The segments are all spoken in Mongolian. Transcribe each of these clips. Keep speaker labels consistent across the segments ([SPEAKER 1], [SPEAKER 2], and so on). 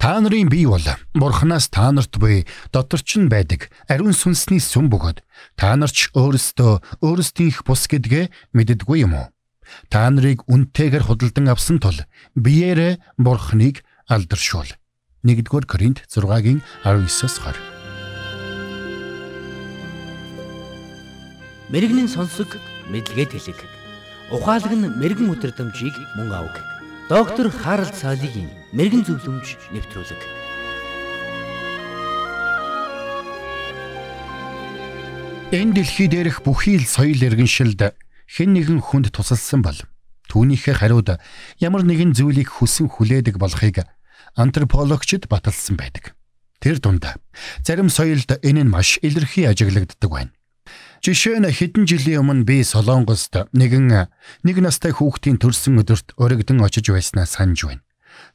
[SPEAKER 1] Та нарын бие бол Бурханаас та нарт буй доторч нь байдаг ариун сүнсний сүм бөгөөд та нар ч өөрсдөө өөрсдийнх бус гэдгээ мэддэггүй юм уу? Та нарыг үнтэйгээр худалдан авсан тул биеэрээ Бурханыг алдаршуул. 1-р Коринт 6-гийн 19-с 20.
[SPEAKER 2] Мэргэний сонсог мэдлэгэд хэлэг. Ухаалаг нь мэрэгэн өдрөмжийг мөн авах. Доктор Харалт цаалогийн мэрэгэн зөвлөмж нэвтрүүлэг.
[SPEAKER 1] Энэ дэлхий дээрх бүхий л соёл иргэншилд хэн нэгэн хүнд тусалсан бол түүнийхээ хариуд ямар нэгэн зүйлийг хүсэн хүлээдэг болохыг антропологчид баталсан байдаг. Тэр дунд зарим соёлд энэ нь маш илэрхий ажиглагддаг байна. Жишээ нь хэдэн жилийн өмнө би Солонгост нэгэн нэг настай хүүхдийн төрсөн өдөрт өргөдөн очиж байснаа санаж байна.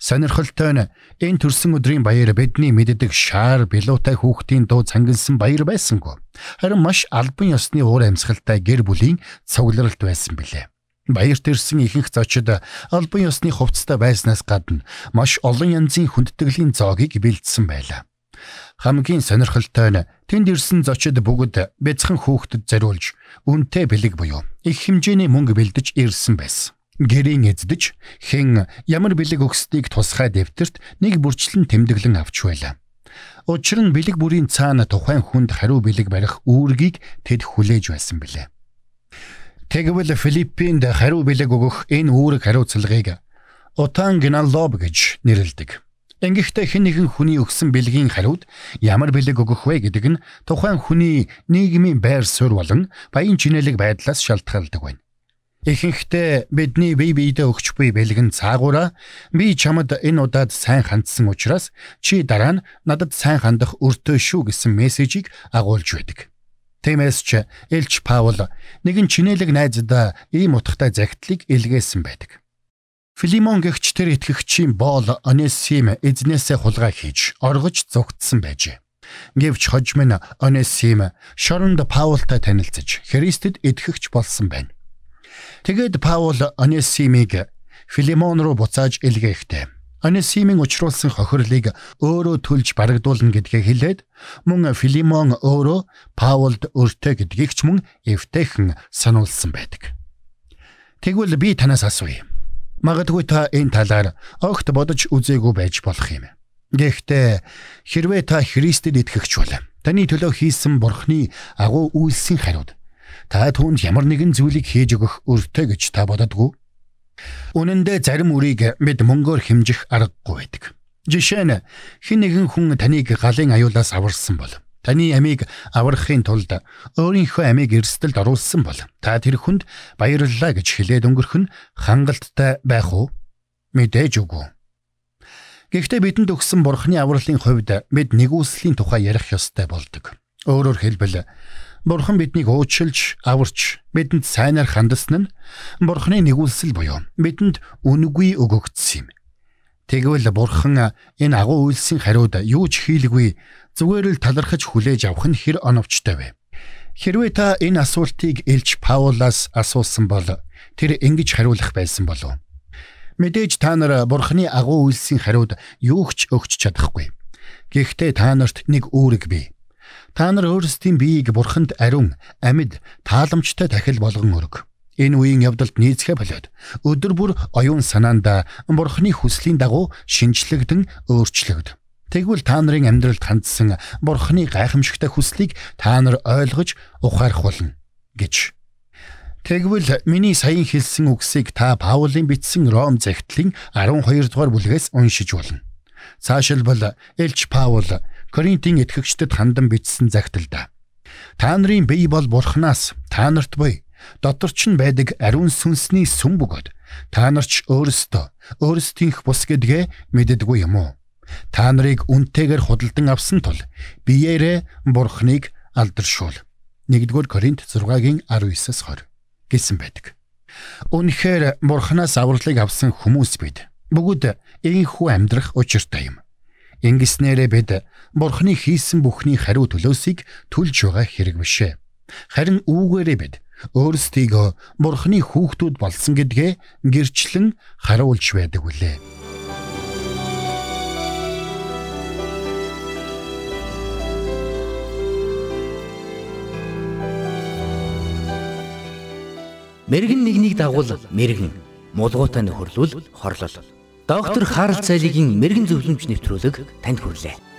[SPEAKER 1] Сонирхолтой нь энэ төрсөн өдрийн баяр бидний мэддэг шаар билуутай хүүхдийн дуу цангилсан баяр байсангүй. Харин маш албан ёсны уур амьсгалтай гэр бүлийн цугларалт байсан билээ. Баярт ирсэн ихэнх зочид албан ёсны хувцастай байснаас гадна маш олон янзын хүндэтгэлийн зоогийг бэлдсэн байлаа. Хамгийн сонирхолтой нь тэнд ирсэн зочид бүгд бяцхан хүүхдэд зориулж үнэтэй бэлэг буюу их хэмжээний мөнгө бэлдэж ирсэн байсан. Гэрийн эздэж хэн ямар бэлэг өгсдгийг тусгай дэвтэрт нэг бүрчлэн тэмдэглэн авч байлаа. Учир нь бэлэг бүрийн цаана тухайн хүнд хариу бэлэг барих үүргийг тэд хүлээж байсан билээ. Тэгвэл Филиппинд хариу бэлэг өгөх энэ үүрэг хариуцлагыг Утан Гналоб гэж нэрлэдэг. Ингэхдээ хэн нэгэн хүний өгсөн бэлгийн хариуд ямар бэлэг өгөх вэ гэдэг нь тухайн хүний нийгмийн байр суурь болон баян чинэлэг байдлаас шалтгаалдаг байна. Ихэнхдээ бидний бие биедээ өгч буй бэлэг нь цаагаараа би чамд энэ удаад сайн хандсан учраас чи дараа нь надад сайн хандах өртөө шүү гэсэн мессежийг агуулж байдаг. Тиймээс ч Элч Паул нэгэн чинэлэг найздаа ийм утгатай загтлыг илгээсэн байдаг. Филимон гэгч тэр итгэгчийн боол Онесим эзнээсээ хулгай хийж оргож зүгтсэн байжээ. Гэвч хожим нь Онесим шоронд Паултай танилцж Христэд итгэгч болсон байна. Тэгээд Паул Онесимыг Филимон руу буцааж илгээхдээ Онесимын учруулсан хохирлыг өөрөө төлж барагдуулна гэдгээ хэлээд мөн Филимон өөрөө Паулд өртөө гэдгийг ч мөн эвтэйхэн сануулсан байдаг. Тэгвэл би танаас асууя. Магадгүй та энэ талаар огт бодож үзээгүй байж болох юм. Гэхдээ хэрвээ та Христэд итгэгч бол таны төлөө хийсэн Бурхны агуу үйлсийн хариуд та түүнд ямар нэгэн зүйлийг хийж өгөх өртөө гэж та бододгүй. Үнэн дээр зарим үрийг бид мөнгөөр хэмжих аргагүй байдаг. Жишээ нь хэн нэгэн хүн таныг галын аюулаас аварсан бол Таны амийг аврахын тулд өөрийнхөө амийг эрсдэлд оруулсан бол та тэр хүнд баярлалаа гэж хэлээд өнгөрөх нь хангалттай байх уу? Мэдээж үгүй. Гэхдээ бидэнд өгсөн бурхны авралын хувьд бид нэгүслийн тухай ярих ёстой болдог. Өөрөөр хэлбэл Бурхан биднийг уучлж, аварч, бидэнд сайнаар хандсан нь Бурханы нэгүүлсэл буюу бидэнд үнэгүй өгөгдсөн юм. Тэгвэл Бурхан энэ агуу үйлсийн хариуд юу ч хийлгүй зүгээр л талархаж хүлээж авах нь хэр оновчтой вэ? Хэрвээ та энэ асуултыг Илч Паулаас асуусан бол тэр ингэж хариулах байсан болов. Мэдээж та нар Бурхны агуу үйлсийн хариуд юу ч өгч чадахгүй. Гэхдээ та нарт нэг үүрэг бий. Та нар өөрсдийн биеийг Бурханд ариун, амьд, тааламжтай дахил болгон өрг. Энэ үеийн явдалд нийцгээ болоод өдөр бүр оюун санаанда Бурхны хүслийн дагуу шинжлэгдэн өөрчлөгд. Тэгвэл та нарын амьдралд хандсан бурхны гайхамшигтай хүслийг та нар ойлгож ухаарах болно гэж. Тэгвэл миний саяхан хэлсэн үгсийг та Паулийн бичсэн Ром захидлын 12 дугаар бүлгээс уншиж болно. Цаашилбал Элч Паул Коринтын итгэгчдэд хандан бичсэн захидалда та нарын бие бол бурхнаас та нарт буй доторч нь байдаг ариун сүнсний сүм бөгөөд та нарч өөрсдөө өөрсдийнх бус гэдгээ мэддэггүй юм уу? Та нарыг үнтэйгээр худалдан авсан тул биеэрээ бурхныг алдаршуул. 1-р Коринт 6-гийн 19-с 20 гэсэн байдаг. Үнэхээр бурхнаас авралыг авсан хүмүүс бид бүгд энхүү амьдрах учиртай юм. Ингэснээрээ бид бурхны хийсэн бүхний хариу төлөөсийг төлж байгаа хэрэг бишээ. Харин үүгээрээ бид өөрсдийгөө бурхны хүүхдүүд болсон гэдгээ гэрчлэн харуулж байдаг үлээ.
[SPEAKER 2] Мэргэн нэгнийг дагуул мэргэн мулгуутай нөхөрлөл хорлол. Доктор Харл Цайлигийн мэргэн зөвлөмж нэвтрүүлэг танд хүрэлээ.